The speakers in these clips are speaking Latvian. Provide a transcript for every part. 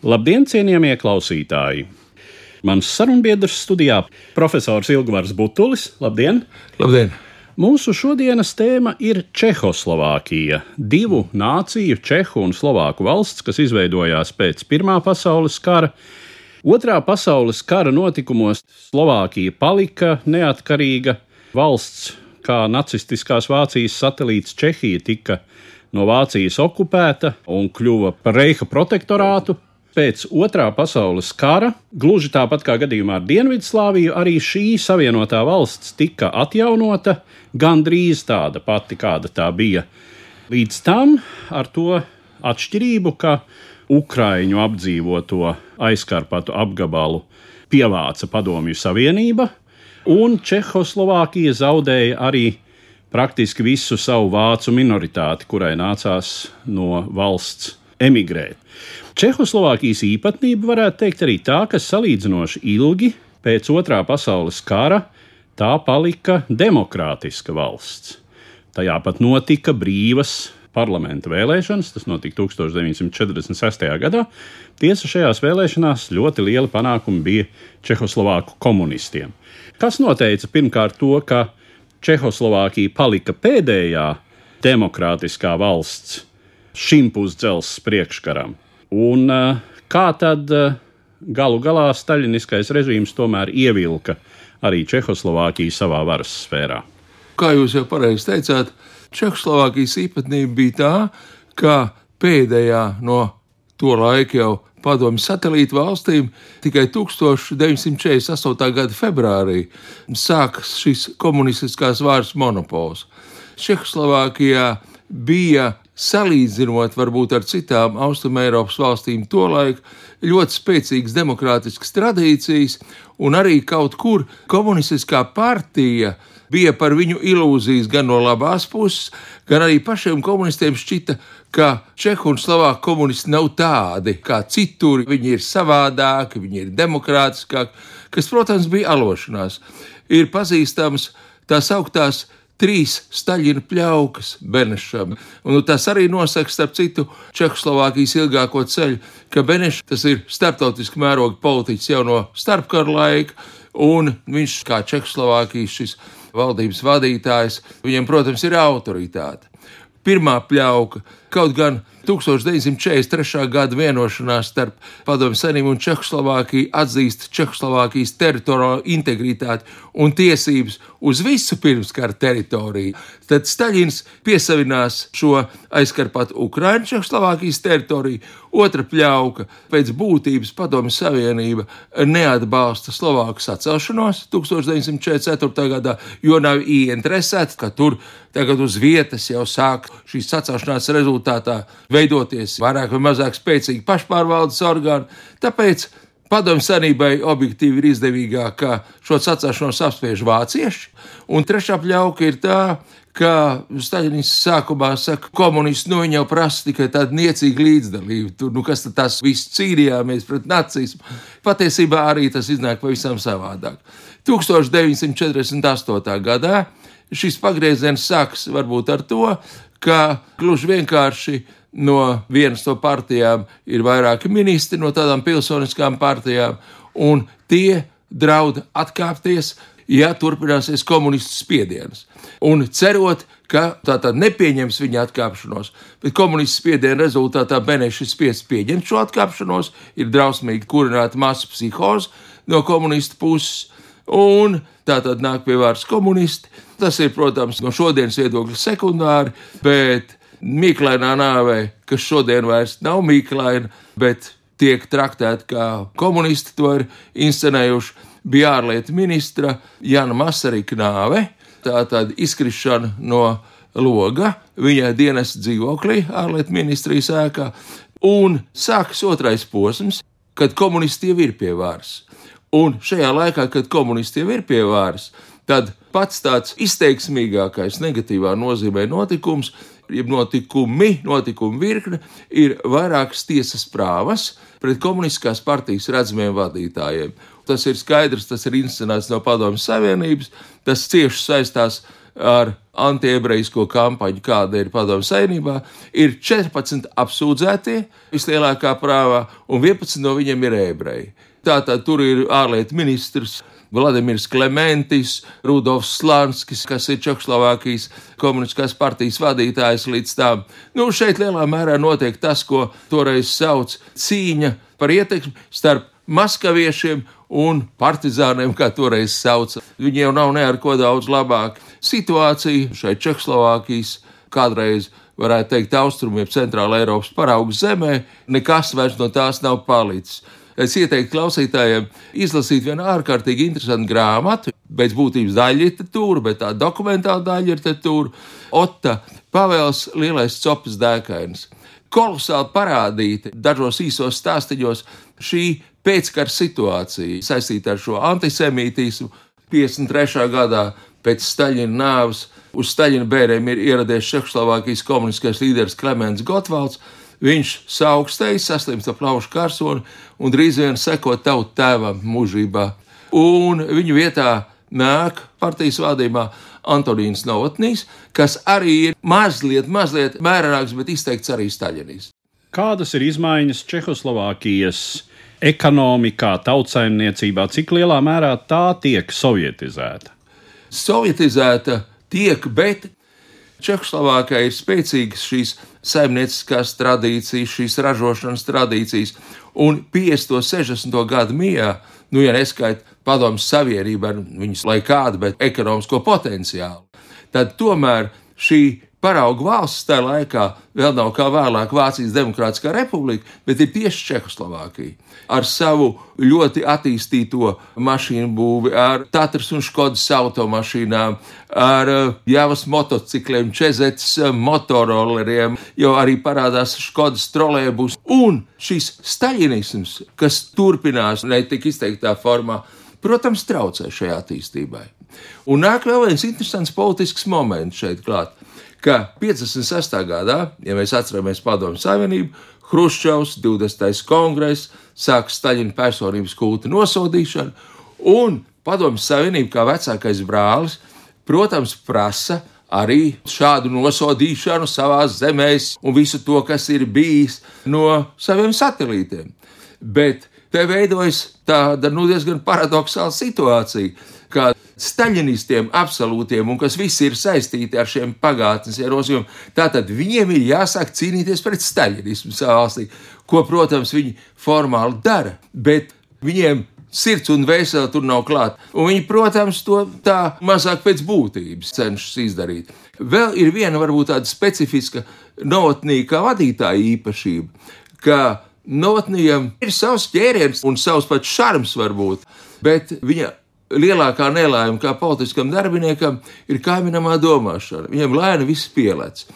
Labdien, cienījamie klausītāji! Mans sarunbiedrs studijā - profesors Ilgvars Butulis. Labdien! Labdien! Mūsu šodienas tēma ir Čehoslovākija, divu nāciju, Čehu un Slovāku valsts, kas izveidojās pēc Pirmā pasaules kara. Otrā pasaules kara notikumos Slovākija palika neatkarīga valsts, kā nacistiskās Vācijas satelīts Čehija tika no Vācijas okupēta un kļuva par Reiha protektorātu. Pēc otrā pasaules kara, gluži tāpat kā gadījumā ar Dienvidslāviju, arī šī savienotā valsts tika atjaunota, gandrīz tāda pati, kāda tā bija. Līdz tam ar to atšķirību, ka Ukraiņu apdzīvoto aizkarpatu apgabalu pievāca Padomju Savienība, un Čehoslovākija zaudēja arī praktiski visu savu vācu minoritāti, kurai nācās no valsts emigrēt. Čehoslovākijas īpatnība varētu teikt arī tā, ka salīdzinoši ilgi pēc otrā pasaules kara tā palika demokrātiska valsts. Tajā pat notika brīvas parlamenta vēlēšanas, tas notika 1946. gadā. Tiesa šajās vēlēšanās ļoti lieli panākumi bija Čehoslovāku komunistiem. Kas noteica pirmkārt to, ka Čehoslovākija palika pēdējā demokrātiskā valsts šim pusdzelzs priekškaram? Un kā tad galu galā staļiniskais režīms tomēr ievilka arī Čehoslovākiju savā varas sfērā? Kā jūs jau pareizi teicāt, Čehoslovākijas īpatnība bija tā, ka pēdējā no to laika jau padomju satelītu valstīm tikai 1948. gada februārī sākas šis komunistiskās vārds monopols. Čehoslovākijā bija salīdzinot varbūt ar citām Austrumēropas valstīm, tolaik ļoti spēcīgas demokrātiskas tradīcijas, un arī kaut kur komunistiskā partija bija par viņu ilūzijas gan no labās puses, gan arī pašiem komunistiem šķita, ka Čehu un Slovāku komunisti nav tādi kā citur, viņi ir savādāki, viņi ir demokrātiskāki, kas, protams, bija alošanās. Ir pazīstams tās augtās trīs Staļina pļaukas Benešam. Un nu, tas arī nosaka, starp citu, Čehoslovākijas ilgāko ceļu, ka Benešs ir starptautiski mēroga politiķis jau no starpkara laika, un viņš kā Čehoslovākijas šis valdības vadītājs, viņam, protams, ir autoritāte. Pirmā pļauka, kaut gan 1943. gada vienošanās starp Padomju Savienību un Čehoslovākiju atzīst Čehoslovākijas teritoriālo integritāti un tiesības uz visu pirmskara teritoriju. Tad Staļins piesavinās šo aizkarpatu Ukraiņu Čehoslovākijas teritoriju. Otra pļauka pēc būtības Padomju Savienība neatbalsta Slovāku sacelšanos 1944. gadā, jo nav ieinteresēta, ka tur tagad uz vietas jau sāk šīs sacelšanās rezultātā veidoties vairāk vai mazāk spēcīgi pašpārvaldes orgāni. Tāpēc Padomju Savienībai objektīvi ir izdevīgāk, ka šo sacēšanos apspiež vācieši, un trešā pļauka ir tā, ka Staļins sākumā saka, ka komunisti viņa jau prasa tikai tādu niecīgu līdzdalību. Tur, nu, kas tas viss cīnījāmies pret nacismu? Patiesībā arī tas iznāk pavisam savādāk. 1948. gadā šis pagrieziens sāks varbūt ar to, ka gluži vienkārši no vienas no partijām ir vairāki ministri no tādām pilsoniskām partijām, un tie draud atkāpties. Ja turpināsies komunistu spiediens. Un cerot, ka tā tad nepieņems viņa atkāpšanos, bet komunistu spiediena rezultātā Benešs spiests pieņemt šo atkāpšanos, ir drausmīgi kurināta masu psihoze no komunistu puses, un tā tad nāk pie vārds komunisti. Tas ir, protams, no šodienas viedokļa sekundāri, bet mīklainā nāvē, kas šodien vairs nav mīklaina, bet tiek traktēta kā komunisti to ir inscenējuši, bija ārlietu ministra Jana Masarika nāve, tā tad izkrišana no loga viņa dienas dzīvoklī, ārlietu ministrijas ēkā, un sākas otrais posms, kad komunisti jau ir pie varas. Un šajā laikā, kad komunisti jau ir pie varas, tad pats tāds izteiksmīgākais negatīvā nozīmē notikums jeb notikumi, notikumu virkne, ir vairākas tiesas prāvas pret komunistiskās partijas redzamiem vadītājiem. Tas ir skaidrs, tas ir inscenēts no Padomjas Savienības, tas cieši saistās ar antiebrejisko kampaņu, kāda ir Padomju Savienībā. Ir 14 apsūdzētie vislielākā prāvā, un 11 no viņiem ir ebreji. Tātad tur ir ārlietu ministrs Vladimirs Klementis, Rudolfs Slānskis, kas ir Čehoslovākijas komunistiskās partijas vadītājs līdz tam. Nu, šeit lielā mērā notiek tas, ko toreiz sauc cīņa par ietekmi starp maskaviešiem un partizāniem, kā toreiz sauca. Viņiem jau nav ne ar ko daudz labāk. Situācija šai Čehoslovākijas kādreiz varētu teikt, austrumiem, centrāla Eiropas paraugu zemē, nekas vairs no tās nav palicis es ieteiktu klausītājiem izlasīt vienu ārkārtīgi interesantu grāmatu, pēc būtības daļliteratūru, bet tā dokumentāla daļliteratūra, Otta Pavels Lielais Copas dēkainis. Kolosāli parādīta dažos īsos stāstīņos šī pēckara situācija saistīta ar šo antisemītismu. 53. gadā pēc Staļina nāves uz Staļina bērniem ir ieradies Čehoslovākijas komunistiskais līderis Klimants Gotvalds, Viņš saaugstējas, saslimst ar plaušu karsoni un drīz vien seko tavu tēvam mūžībā. Un viņu vietā nāk partijas vadībā Antonīns Novotnīs, kas arī ir mazliet, mazliet mērāks, bet izteikts arī Staļinīs. Kādas ir izmaiņas Čehoslovākijas ekonomikā, tautsājumniecībā, cik lielā mērā tā tiek sovietizēta? Sovietizēta tiek, bet Čehoslovākijā ir spēcīgas šīs saimnieciskās tradīcijas, šīs ražošanas tradīcijas, un 50. un 60. gadu mijā, nu, ja neskaita padomus savienību ar viņas lai kādu, bet ekonomisko potenciālu, tad tomēr šī paraugu valsts tajā laikā vēl nav kā vēlāk Vācijas Demokrātiskā republika, bet ir tieši Čehoslovākija. Ar savu ļoti attīstīto mašīnu būvi, ar Tatras un Škodas automašīnām, ar uh, Jāvas motocikliem, Čezets uh, motoroleriem, jo arī parādās Škodas trolēbus. Un šis staļinisms, kas turpinās ne tik izteiktā formā, protams, traucē šai attīstībai. Un nāk vēl viens interesants politisks moments šeit klāt ka 56. gadā, ja mēs atceramies Padomu Savienību, Hruščovs, 20. kongress, sāk Staļina personības kulta nosodīšanu, un Padomu Savienība, kā vecākais brālis, protams, prasa arī šādu nosodīšanu savā zemēs un visu to, kas ir bijis no saviem satelītiem. Bet te veidojas tāda nu, diezgan paradoxāla situācija, ka staļinistiem absolūtiem un kas visi ir saistīti ar šiem pagātnes ierosinājumiem, tātad viņiem ir jāsāk cīnīties pret staļinismu savā valstī, ko, protams, viņi formāli dara, bet viņiem sirds un vēsele tur nav klāta. Un viņi, protams, to tā mazāk pēc būtības cenšas izdarīt. Vēl ir viena, varbūt tāda specifiska novotnīga vadītāja īpašība, ka novotnījam ir savs ķēriens un savs pats šarms varbūt, bet viņa lielākā nelaime kā politiskam darbiniekam ir kaimiņamā domāšana. Viņam lēni viss pielēc.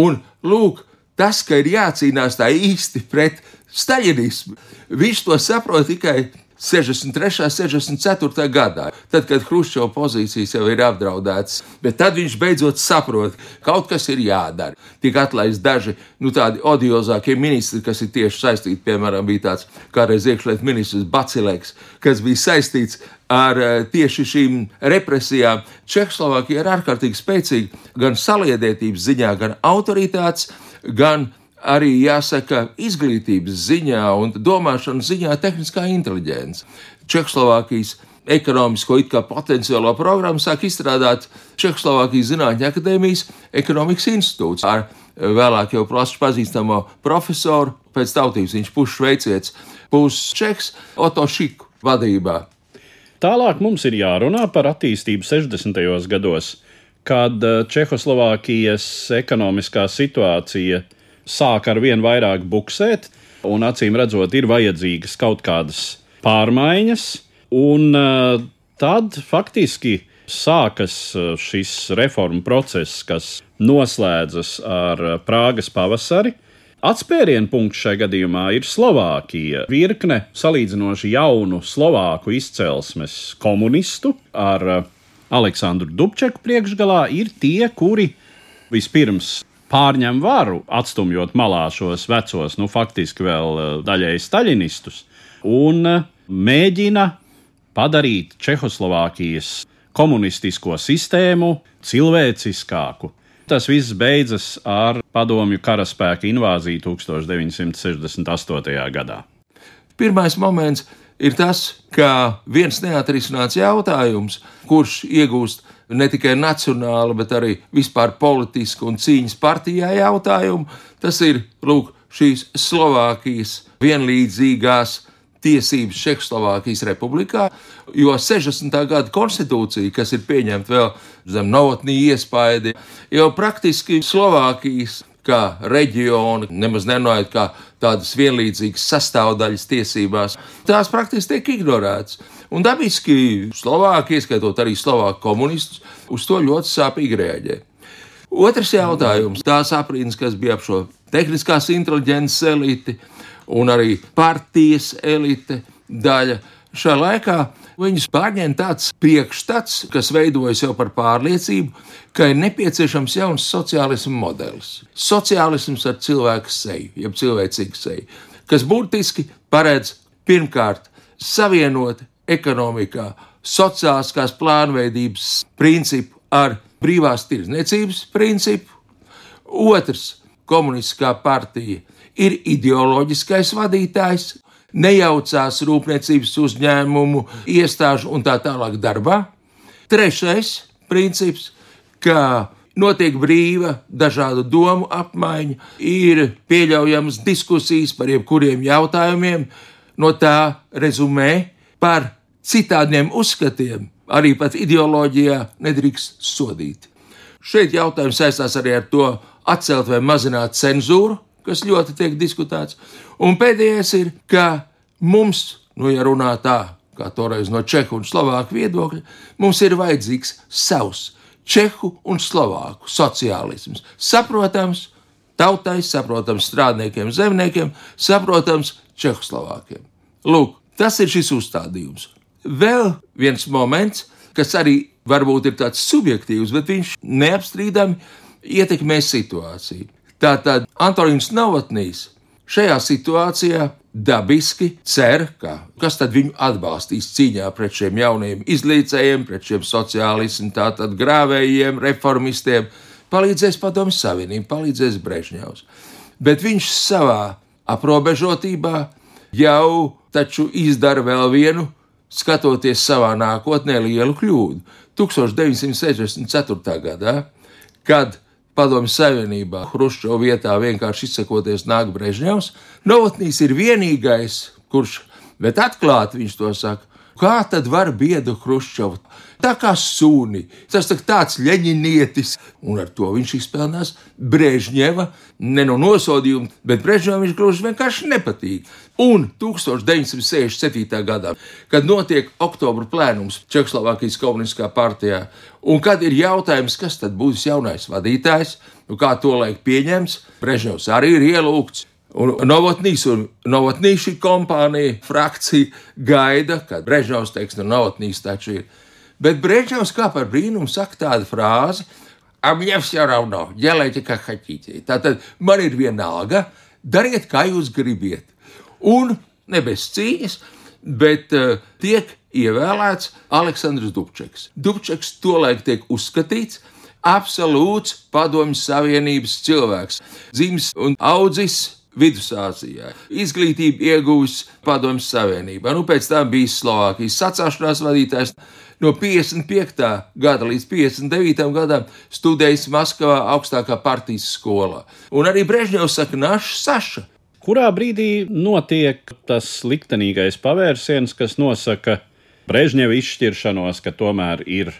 Un lūk, tas, ka ir jācīnās tā īsti pret staļinismu, viņš to saprot tikai 63. un 64. gadā, tad, kad Hruščova pozīcijas jau ir apdraudētas, bet tad viņš beidzot saprot, ka kaut kas ir jādara. Tik atlaist daži nu, tādi odiozākie ministri, kas ir tieši saistīti, piemēram, bija tāds kādreiz iekšlietu ministrs Bacileks, kas bija saistīts ar eh, tieši šīm represijām. Čehoslovākija ir ārkārtīgi spēcīga gan saliedētības ziņā, gan autoritātes, gan arī jāsaka izglītības ziņā un domāšanas ziņā tehniskā inteliģence. Čehoslovākijas ekonomisko potenciālo programmu sāk izstrādāt Čehoslovākijas Zinātņu akadēmijas ekonomikas institūts ar vēlāk jau plaši pazīstamo profesoru, pēc tautības viņš pušs veicietis, puses čeks Oto Šiku vadībā. Tālāk mums ir jārunā par attīstību 60. gados, kad eh, Čehoslovākijas ekonomiskā situācija sāk ar vien vairāk buksēt, un acīm redzot, ir vajadzīgas kaut kādas pārmaiņas, un uh, tad faktiski sākas uh, šis reformu process, kas noslēdzas ar Prāgas pavasari. Atspērienu punkts šajā gadījumā ir Slovākija. Virkne salīdzinoši jaunu slovāku izcelsmes komunistu ar Aleksandru Dubčeku priekšgalā ir tie, kuri vispirms pārņem varu, atstumjot malā šos vecos, nu, faktiski vēl daļēji staļinistus, un mēģina padarīt Čehoslovākijas komunistisko sistēmu cilvēciskāku. Tas viss beidzas ar padomju karaspēka invāziju 1968. gadā. Pirmais moments ir tas, ka viens neatrisināts jautājums, kurš iegūst ne tikai nacionālu, bet arī vispār politisku un cīņas partijā jautājumu, tas ir lūk, šīs Slovākijas vienlīdzīgās tiesības Čehoslovākijas republikā, jo 60. gada konstitūcija, kas ir pieņemta vēl zem novotnī iespaidi, jau praktiski Slovākijas kā reģioni, nemaz nenojūt kā tādas vienlīdzīgas sastāvdaļas tiesībās, tās praktiski tiek ignorētas. Un dabiski Slovākija, ieskaitot arī Slovāku komunistus, uz to ļoti sāpīgi reaģē. Otrs jautājums - tās aprīnas, kas bija ap šo tehniskās inteliģences eliti, un arī partijas elite daļa. Šajā laikā viņus pārņēma tāds priekšstats, kas veidojas jau par pārliecību, ka ir nepieciešams jauns sociālisms modelis. Sociālisms ar cilvēku seju, jeb cilvēcīgu seju, kas būtiski paredz pirmkārt savienot ekonomikā sociālās plānveidības principu ar brīvās tirdzniecības principu. Otrs - komunistiskā partija ir ideoloģiskais vadītājs, nejaucās rūpniecības uzņēmumu, iestāžu un tā tālāk darbā. Trešais princips, ka notiek brīva dažādu domu apmaiņa, ir pieļaujamas diskusijas par jebkuriem jautājumiem, no tā rezumē par citādiem uzskatiem, arī pat ideoloģijā nedrīkst sodīt. Šeit jautājums saistās arī ar to atcelt vai mazināt cenzūru, kas ļoti tiek diskutēts. Un pēdējais ir, ka mums, nu, ja runā tā, kā toreiz no čehu un slovāku viedokļa, mums ir vajadzīgs savs čehu un slovāku sociālisms. Saprotams, tautai, saprotams, strādniekiem, zemniekiem, saprotams, čehoslovākiem. Lūk, tas ir šis uzstādījums. Vēl viens moments, kas arī varbūt ir tāds subjektīvs, bet viņš neapstrīdami ietekmē situāciju. Tātad Antonius Novotnīs šajā situācijā dabiski cer, ka kas tad viņu atbalstīs cīņā pret šiem jauniem izlīdzējiem, pret šiem sociālistiem, tātad grāvējiem, reformistiem, palīdzēs Padomju Savienībai, palīdzēs Brežņevs. Bet viņš savā aprobežotībā jau taču izdara vēl vienu, skatoties savā nākotnē, lielu kļūdu. 1964. gadā, kad Padomju Savienībā, Hruščova vietā vienkārši izsakoties nāk Brežņevs. Novotnīs ir vienīgais, kurš, bet atklāti viņš to saka, kā tad var biedu Hruščovu? Tā kā sūni, tas tā tāds leņķinietis, un ar to viņš izpelnās Brežņeva, ne no nosodījuma, bet Brežņevam viņš gluži vienkārši nepatīk. Un 1967. gadā, kad notiek oktobra plēnums Čehoslovākijas komunistiskā partijā, un kad ir jautājums, kas tad būs jaunais vadītājs, nu kā to laik pieņems, Brežņevs arī ir ielūgts. Un Novotnīs un Novotnīši kompānija, frakcija gaida, kad Brežņevs teiks, nu, Novotnīs taču ir. Bet Brežņevs kā par brīnumu saka tādu frāzi, apņems jau ravno, ģelēķi kā haķīķi. Tātad man ir vienalga, dariet, kā jūs gribiet. Un ne bez cīņas, bet uh, tiek ievēlēts Aleksandrs Dubčeks. Dubčeks tolaik tiek uzskatīts par absolūts padomju savienības cilvēks, dzimis un audzis Vidusāzijā. Izglītību ieguvis Padomjas Savienībā. Nu, pēc tam bija Slovākijas sacāšanās vadītājs. No 55. gada līdz 59. gadam studējis Maskavā augstākā partijas skolā. Un arī Brežņevs saka, Našs Saša. Kurā brīdī notiek tas liktenīgais pavērsiens, kas nosaka Brežņeva izšķiršanos, ka tomēr ir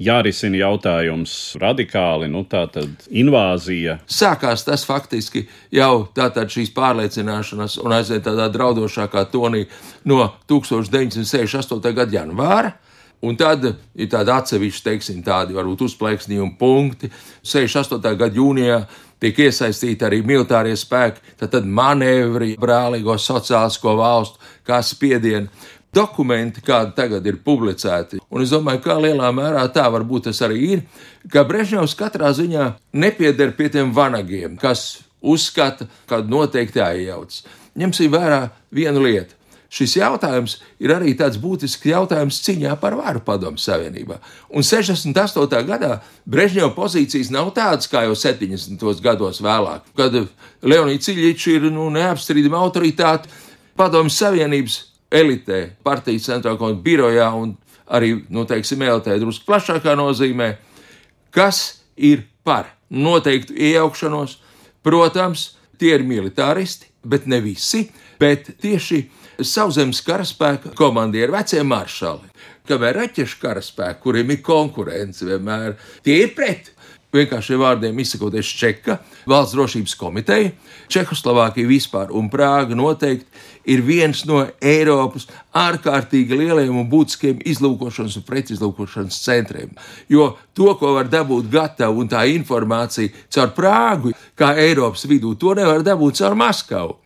jārisina jautājums radikāli, nu tā tad invāzija. Sākās tas faktiski jau tātad šīs pārliecināšanas un aiziet tādā draudošākā tonī no 1968. gada janvāra. Un tad ir tādi atsevišķi, teiksim, tādi varbūt uzplaiksnījumi punkti. 68. gada jūnijā tiek iesaistīti arī militārie spēki, tad, tad manevri, brālīgo sociālisko valstu, kā spiedienu dokumenti, kādi tagad ir publicēti. Un es domāju, kā lielā mērā tā varbūt tas arī ir, ka Brežņevs katrā ziņā nepieder pie tiem vanagiem, kas uzskata, ka noteikti jāiejaucas. Ņemsim vērā vienu lietu. Šis jautājums ir arī tāds būtisks jautājums cīņā par varu padomu savienībā. Un 68. gadā Brežņeva pozīcijas nav tādas kā jau 70. gados vēlāk, kad Leonīds Ciļičs ir nu, neapstrīdama autoritāte padomu savienības elitē, partijas centrālā komiteja birojā un arī, nu, teiksim, elitē drusku plašākā nozīmē, kas ir par noteiktu iejaukšanos. Protams, tie ir militāristi, bet ne visi, bet tieši sauszemes karaspēka komandieri, vecie maršali. Kamēr raķešu karaspēki, kuriem ir konkurence, vienmēr tie ir pret vienkāršiem vārdiem izsakoties Čeka, valsts drošības komiteja, Čehoslovākija vispār un Prāga noteikti ir viens no Eiropas ārkārtīgi lieliem un būtiskiem izlūkošanas un precizlūkošanas centriem. Jo to, ko var dabūt gatavu un tā informācija caur Prāgu, kā Eiropas vidū, to nevar dabūt caur Maskavu.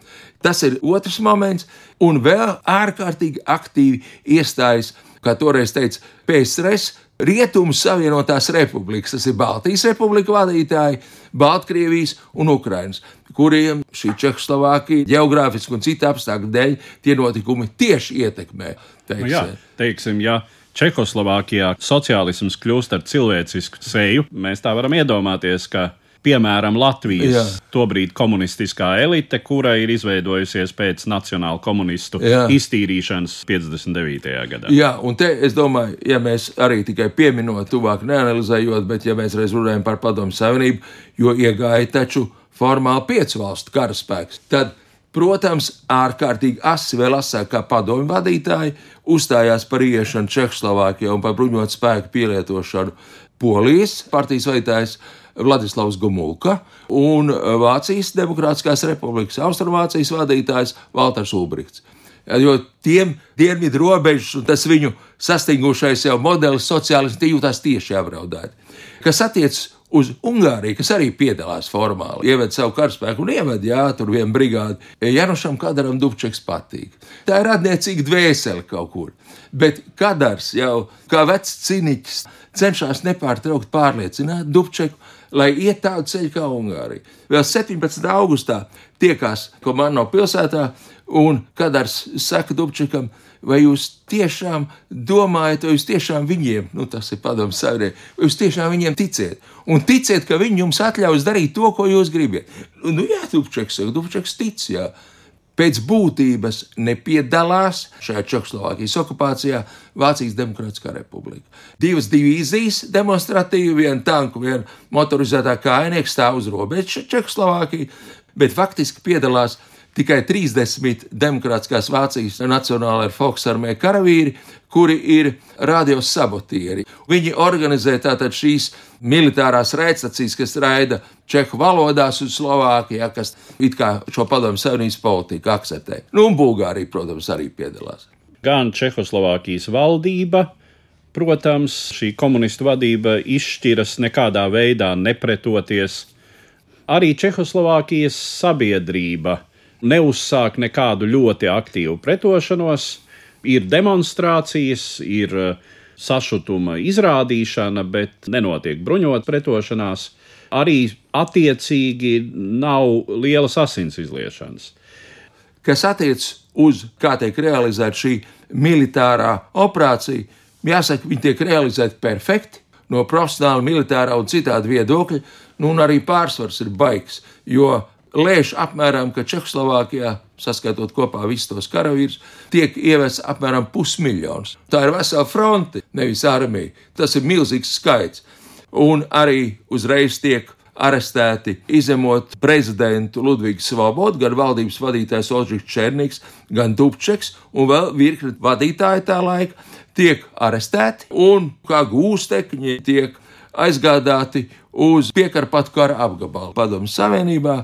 Tas ir otrs moments, un vēl ārkārtīgi aktīvi iestājas, kā toreiz teica PSRS, Rietumu Savienotās republikas, tas ir Baltijas republika vadītāji, Baltkrievijas un Ukrainas, kuriem šī Čehoslovākija geogrāfiski un citu apstākļu dēļ tie notikumi tieši ietekmē. Teiksim. Nu jā, teiksim, ja Čehoslovākijā sociālisms kļūst ar cilvēcisku seju, mēs tā varam iedomāties, ka piemēram, Latvijas Jā. tobrīd komunistiskā elite, kura ir izveidojusies pēc nacionāla komunistu Jā. iztīrīšanas 59. gadā. Jā, un te es domāju, ja mēs arī tikai pieminot, tuvāk neanalizējot, bet ja mēs reiz runājam par Padomu Savienību, jo iegāja taču formāli piecu valstu karaspēks, tad Protams, ārkārtīgi asi vēl asāk kā padomju vadītāji uzstājās par iešanu Čehoslovākijā un par bruņotu spēku pielietošanu Polijas partijas vadītājs Vladislavs Gomulka un Vācijas Demokrātiskās republikas Austrumvācijas vadītājs Valters Ulbrichts. Jo tiem dienvidu robežas un tas viņu sastingušais jau modelis sociālisti jūtas tieši apdraudēti. Kas attiecas uz Ungāriju, kas arī piedalās formāli, ieved savu karaspēku un ieved, jā, tur vienu brigādi. Janušam Kadaram Dubčeks patīk. Tā ir radniecīga dvēsele kaut kur. Bet Kadars jau kā vecs ciniķis cenšas nepārtraukt pārliecināt Dubčeku, lai iet tādu ceļu kā Ungārija. Vēl 17. augustā tiekās Komando pilsētā, un Kadars saka Dubčekam, vai jūs tiešām domājat, vai jūs tiešām viņiem, nu tas ir padomu savrē, vai jūs tiešām viņiem ticiet, un ticiet, ka viņi jums atļaus darīt to, ko jūs gribat. Nu jā, Dubčeks saka, Dubčeks tic, jā pēc būtības nepiedalās šajā Čehoslovākijas okupācijā Vācijas Demokrātiskā republika. Divas divīzijas demonstratīvi, viena tanku, viena motorizētā kājnieka stāv uz robežas Čehoslovākiju, bet faktiski piedalās tikai 30 demokrātiskās Vācijas nacionālajā Foksarmē karavīri, kuri ir radiosabotieri. Viņi organizē tātad šīs militārās raidstacijas, kas raida čehu valodās un Slovākijā, kas it kā šo padomu savienības politiku akceptē. Nu, un Bulgārija, protams, arī piedalās. Gan Čehoslovākijas valdība, protams, šī komunistu vadība izšķiras nekādā veidā nepretoties. Arī Čehoslovākijas sabiedrība neuzsāk nekādu ļoti aktīvu pretošanos. Ir demonstrācijas, ir uh, sašutuma izrādīšana, bet nenotiek bruņot pretošanās. Arī attiecīgi nav lielas asins izliešanas. Kas attiecas uz kā tiek realizēta šī militārā operācija, jāsaka, viņi tiek realizēti perfekti no profesionāla, militārā un citādi viedokļa, nu, un arī pārsvars ir baigs. Jo lēš apmēram, ka Čehoslovākijā, saskaitot kopā visus tos karavīrus, tiek ievests apmēram pusmiljons. Tā ir vesela fronte, nevis armija. Tas ir milzīgs skaits. Un arī uzreiz tiek arestēti, izemot prezidentu Ludvigu Svobodu, gan valdības vadītājs Ožģis Černiks, gan Dubčeks un vēl virkni vadītāji tā laika tiek arestēti un kā gūstekņi tiek aizgādāti uz piekarpatu kara apgabalu Padomju Savienībā,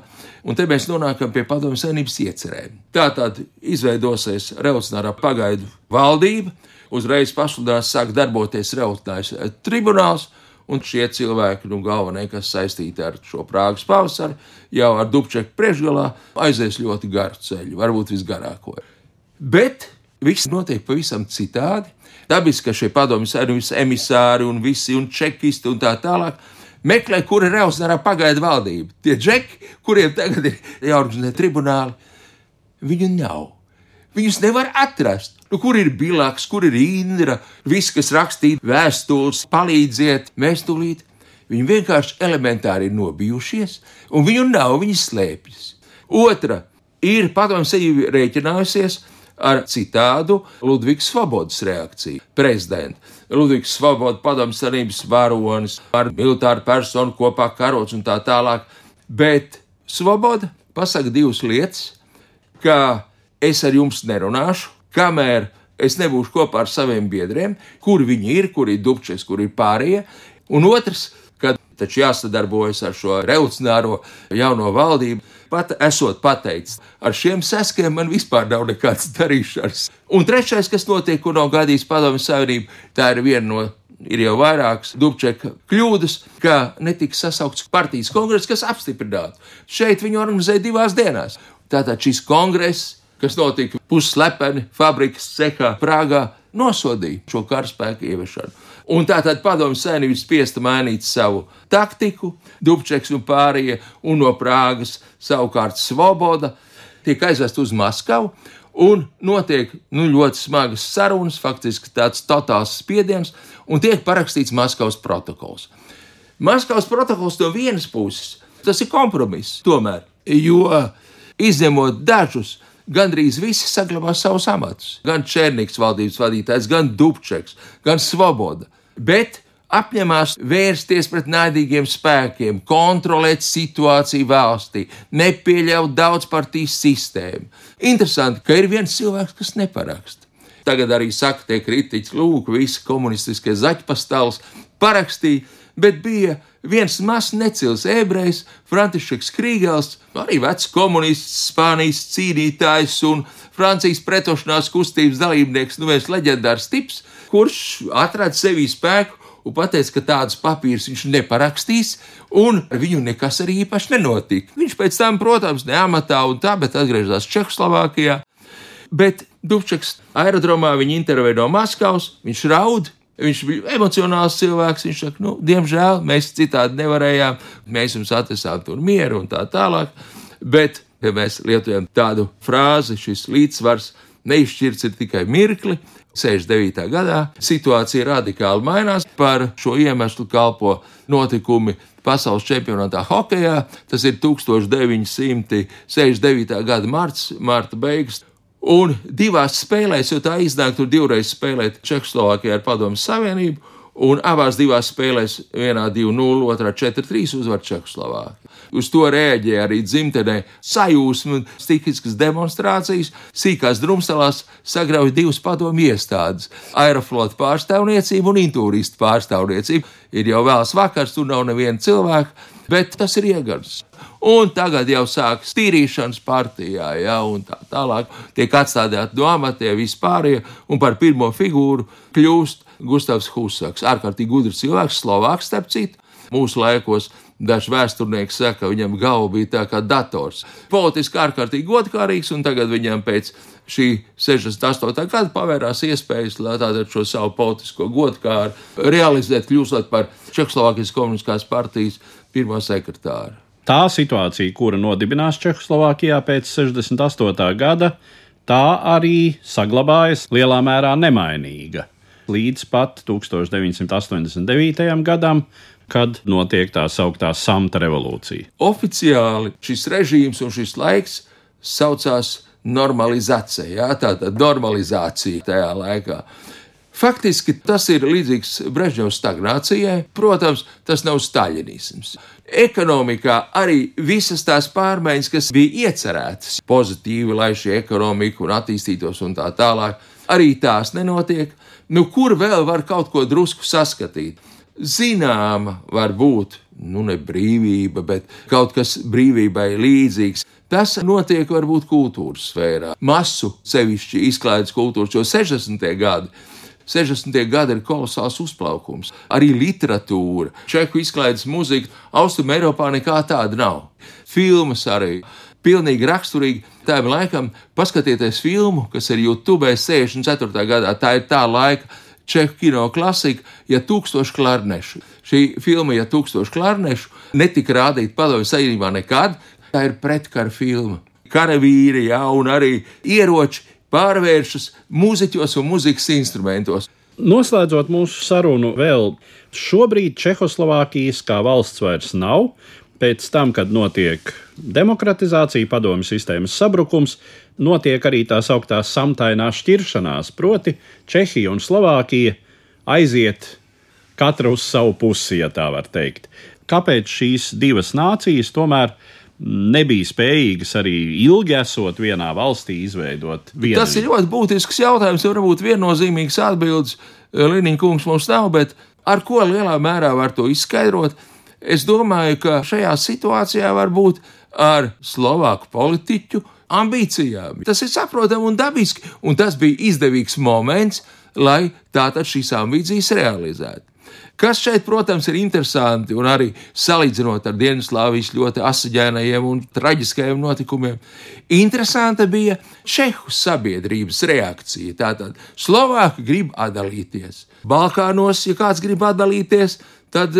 un te mēs nonākam pie Padomju Savienības iecerēm. Tā tad izveidosies revolucionārā pagaidu valdība, uzreiz pasludinās sāk darboties revolucionārais tribunāls, un šie cilvēki, nu, galvenie, kas saistīti ar šo Prāgas pavasaru, jau ar Dubčeku priekšgalā aizies ļoti garu ceļu, varbūt visgarāko. Bet viss notiek pavisam citādi. Dabiski, ka šie padomju savienības emisāri un visi un čekisti un tā tālāk meklē, kur ir revolucionārā pagaidu valdība. Tie džeki, kuriem tagad ir jāorganizē tribunāli, viņu nav. Viņus nevar atrast. Nu, kur ir bilaks, kur ir Indra, viss, kas rakstīja vēstules, palīdziet, mēs tūlīt. Viņi vienkārši elementāri ir nobijušies, un viņu nav, viņi slēpjas. Otra ir padomju sevi rēķinājusies ar citādu Ludvigs Svobodas reakciju. Prezidents Ludvigs Svoboda, padomju savienības varonis, ar militāru personu kopā karots un tā tālāk. Bet Svoboda pasaka divas lietas, ka es ar jums nerunāšu, kamēr es nebūšu kopā ar saviem biedriem, kur viņi ir, kur ir dubčes, kur ir pārējie. Un otrs, ka taču jāsadarbojas ar šo revolucionāro jauno valdību, pat esot pateicis, ar šiem saskiem man vispār nav nekāds darīšanas. Un trešais, kas notiek, ko nav gadījis Padomju Savienība, tā ir viena no ir jau vairākas Dubčeka kļūdas, ka netika sasaukts partijas kongress, kas apstiprinātu. Šeit viņi organizēja divās dienās. Tātad šis kongress kas notika pusslepeni fabrikas cehā Prāgā, nosodīja šo karaspēku ieviešanu. Un tā tad padomju saimnība spiesta mainīt savu taktiku, Dubčeks un pārējie, un no Prāgas savukārt Svoboda tiek aizvest uz Maskavu. Un notiek nu, ļoti smagas sarunas, faktiski tāds totāls spiediens, un tiek parakstīts Maskavas protokols. Maskavas protokols no vienas puses tas ir kompromiss, tomēr, jo izņemot dažus gandrīz visi saglabā savus amatus. Gan Černiks, valdības vadītājs, gan Dubčeks, gan Svoboda. Bet apņemās vērsties pret naidīgiem spēkiem, kontrolēt situāciju valstī, nepieļaut daudzpartijas sistēmu. Interesanti, ka ir viens cilvēks, kas neparaksta. Tagad arī saka, tie kritiķi, lūk, visi komunistiskie zaķpastāvs parakstīja, bet bija viens mazs necils ebrejs, Frančišks Krīgels, arī vecs komunists, Spānijas cīnītājs un Francijas pretošanās kustības dalībnieks, nu viens leģendārs tips, kurš atrada sevī spēku un teica, ka tādus papīrus viņš neparakstīs, un viņu nekas arī īpaši nenotika. Viņš pēc tam, protams, ne amatā un tā, bet atgriezās Čehoslovākijā. Bet Dubčeks aerodromā viņa intervēja no Maskavas, viņš raud, Viņš bija emocionāls cilvēks. Viņš saka, nu, diemžēl mēs citādi nevarējām. Mēs jums atnesām tur mieru un tā tālāk. Bet, ja mēs lietojam tādu frāzi, šis līdzsvars neizšķirts ir tikai mirkli. 69. gadā situācija radikāli mainās. Par šo iemeslu kalpo notikumi pasaules čempionātā hokeja. Tas ir 1969. gada marts, marta beigas. Un divās spēlēs, jo tā iznāk tur divreiz spēlēt Čehoslovākijā ar Padomu Savienību, un abās divās spēlēs, vienā 2-0, otrā 4-3 uzvar Čehoslovākiju. Uz to rēģēja arī dzimtenē sajūsma, stihiskas demonstrācijas, sīkās drumstalās sagrauja divas padomu iestādes - aeroflota pārstāvniecību un intūristu pārstāvniecību. Ir jau vēls vakars, tur nav neviena cilvēka, bet tas ir iegars un tagad jau sākas tīrīšanas partijā, ja, un tā tālāk tiek atstādīti no amatiem vispārējie, un par pirmo figūru kļūst Gustavs Husaks. Ārkārtīgi gudrs cilvēks, Slovāks, starp citu, mūsu laikos. Dažs vēsturnieks saka, ka viņam galva bija tā kā dators. Politiski ārkārtīgi godkārīgs, un tagad viņam pēc šī 68. gada pavērās iespējas, lai tādu šo savu politisko godkāru realizēt, kļūstot par Čehoslovākijas komunistiskās partijas pirmo sekretāru. Tā situācija, kura nodibinās Čehoslovākijā pēc 68. gada, tā arī saglabājas lielā mērā nemainīga. Līdz pat 1989. gadam, kad notiek tā sauktā samta revolūcija. Oficiāli šis režīms un šis laiks saucās normalizācija, jā, tāda normalizācija tajā laikā. Faktiski tas ir līdzīgs Brežņevas stagnācijai. Protams, tas nav staļinisms. Ekonomikā arī visas tās pārmaiņas, kas bija iecerētas pozitīvi, lai šī ekonomika un attīstītos un tā tālāk, arī tās nenotiek. Nu, kur vēl var kaut ko drusku saskatīt? Zināma var būt, nu, ne brīvība, bet kaut kas brīvībai līdzīgs. Tas notiek varbūt kultūras sfērā, masu sevišķi izklaides kultūras, jo 60. gadi 60. gadi ir kolosāls uzplaukums. Arī literatūra, čeku izklaides mūzika, austrumē Eiropā nekā tāda nav. Filmas arī. Pilnīgi raksturīgi tam laikam, paskatieties filmu, kas ir YouTube 64. gadā. Tā ir tā laika čehu kino klasika, ja tūkstoši klarnešu. Šī filma, ja tūkstoši klarnešu, netika rādīta padomju savienībā nekad. Tā ir pretkara filma. Karavīri, jā, un arī ieroči pārvēršas mūziķos un mūzikas instrumentos. Noslēdzot mūsu sarunu, vēl šobrīd Čehoslovākijas kā valsts vairs nav. Pēc tam, kad notiek demokratizācija, padomju sistēmas sabrukums, notiek arī tā sauktā samtainā šķiršanās, proti, Čehija un Slovākija aiziet katra uz savu pusi, ja tā var teikt. Kāpēc šīs divas nācijas tomēr nebija spējīgas arī ilgi esot vienā valstī izveidot vienu. Tas ir ļoti būtisks jautājums. Varbūt viennozīmīgs atbildes eh, Līniņa kungs mums nav, bet ar ko lielā mērā var to izskaidrot? Es domāju, ka šajā situācijā var būt ar slovāku politiķu ambīcijām. Tas ir saprotami un dabiski, un tas bija izdevīgs moments, lai tātad šīs ambīcijas realizētu. Kas šeit, protams, ir interesanti un arī salīdzinot ar Dienvidslāvijas ļoti asiņainajiem un traģiskajiem notikumiem, interesanta bija Čehu sabiedrības reakcija. Tātad Slovāki grib atdalīties. Balkānos, ja kāds grib atdalīties, tad,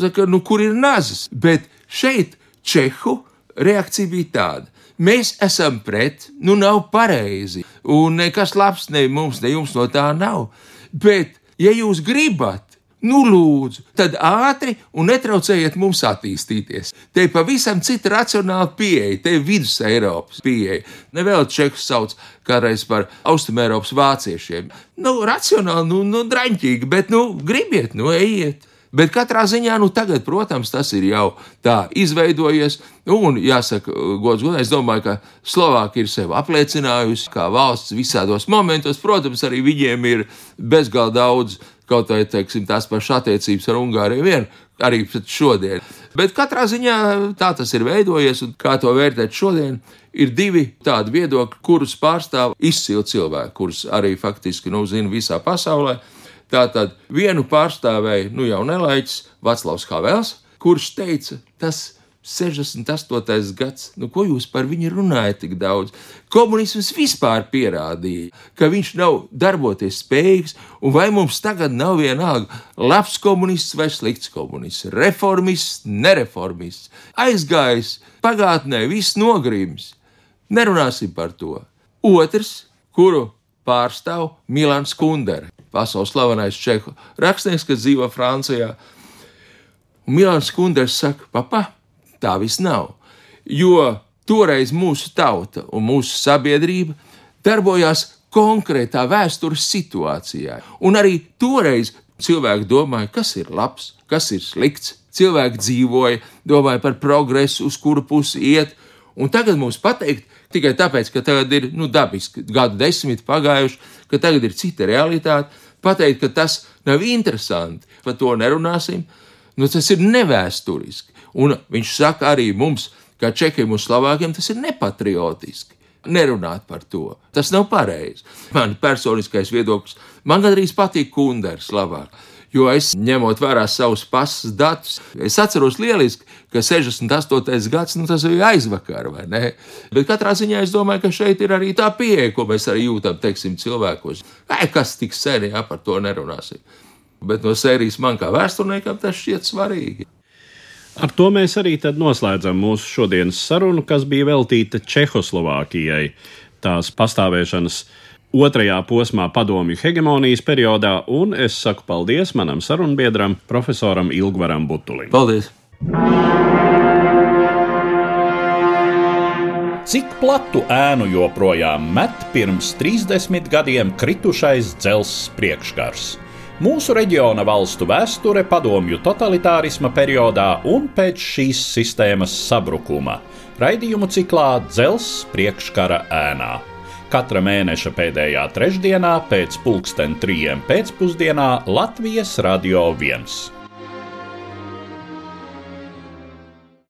saka, nu, kur ir nazis? Bet šeit Čehu reakcija bija tāda. Mēs esam pret, nu nav pareizi, un nekas labs ne mums, ne jums no tā nav. Bet, ja jūs gribat, Nu, lūdzu, tad ātri un netraucējiet mums attīstīties. Te ir pavisam cita racionāla pieeja, te ir vidus Eiropas pieeja. Nevēl Čehus sauc kādreiz par Austrumēropas vāciešiem. Nu, racionāli, nu, nu draņķīgi, bet, nu, gribiet, nu, ejiet. Bet katrā ziņā, nu, tagad, protams, tas ir jau tā izveidojies. Un, jāsaka, gods, godīgi, es domāju, ka Slovākija ir sevi apliecinājusi kā valsts visādos momentos. Protams, arī viņiem ir bezgalīgi daudz kaut vai teiksim, tās pašas attiecības ar Ungāriju vien, arī šodien. Bet katrā ziņā tā tas ir veidojies, un kā to vērtēt šodien, ir divi tādi viedokļi, kurus pārstāv izcili cilvēki, kurus arī faktiski nu, zina visā pasaulē. Tātad vienu pārstāvēja nu jau nelaiķis Vaclavs Havels, kurš teica, tas 68. gads, nu, ko jūs par viņu runājat tik daudz? Komunisms vispār pierādīja, ka viņš nav darboties spējīgs, un vai mums tagad nav vienalga labs komunists vai slikts komunists, reformists, nereformists, aizgājis pagātnē, viss nogrims. Nerunāsim par to. Otrs, kuru pārstāv Milans Kundere, pasaules slavenais čehu rakstnieks, kas dzīvo Francijā. Un Milans Kunders saka, papa, tā viss nav. Jo toreiz mūsu tauta un mūsu sabiedrība darbojās konkrētā vēstures situācijā. Un arī toreiz cilvēki domāja, kas ir labs, kas ir slikts. Cilvēki dzīvoja, domāja par progresu, uz kuru pusi iet. Un tagad mums pateikt, tikai tāpēc, ka tagad ir nu, dabiski gadu desmit pagājuši, ka tagad ir cita realitāte, pateikt, ka tas nav interesanti, par to nerunāsim, nu, tas ir nevēsturiski. Un viņš saka arī mums, kā čekiem un slovākiem, tas ir nepatriotiski. Nerunāt par to. Tas nav pareizi. Man personiskais viedoklis, man gandrīz patīk kunders labāk. Jo es, ņemot vērā savus pasas datus, es atceros lieliski, ka 68. gads, nu, tas bija aizvakar, vai ne? Bet katrā ziņā es domāju, ka šeit ir arī tā pieeja, ko mēs arī jūtam, teiksim, cilvēkos. Ai, kas tik sen, ja par to nerunāsim. Bet no sērijas man kā vēsturniekam tas šķiet svarīgi. Ar to mēs arī noslēdzam mūsu šodienas sarunu, kas bija veltīta Čehoslovākijai, tās pastāvēšanas otrajā posmā padomju hegemonijas periodā, un es saku paldies manam sarunbiedram, profesoram Ilgvaram Butulim. Paldies! Cik platu ēnu joprojām met pirms 30 gadiem kritušais dzelzs priekšgars? Mūsu reģiona valstu vēsture padomju totalitārisma periodā un pēc šīs sistēmas sabrukuma raidījumu ciklā Dzelzs priekškara ēnā. Katra mēneša pēdējā trešdienā pēc pulksten trijiem pēcpusdienā Latvijas Radio 1.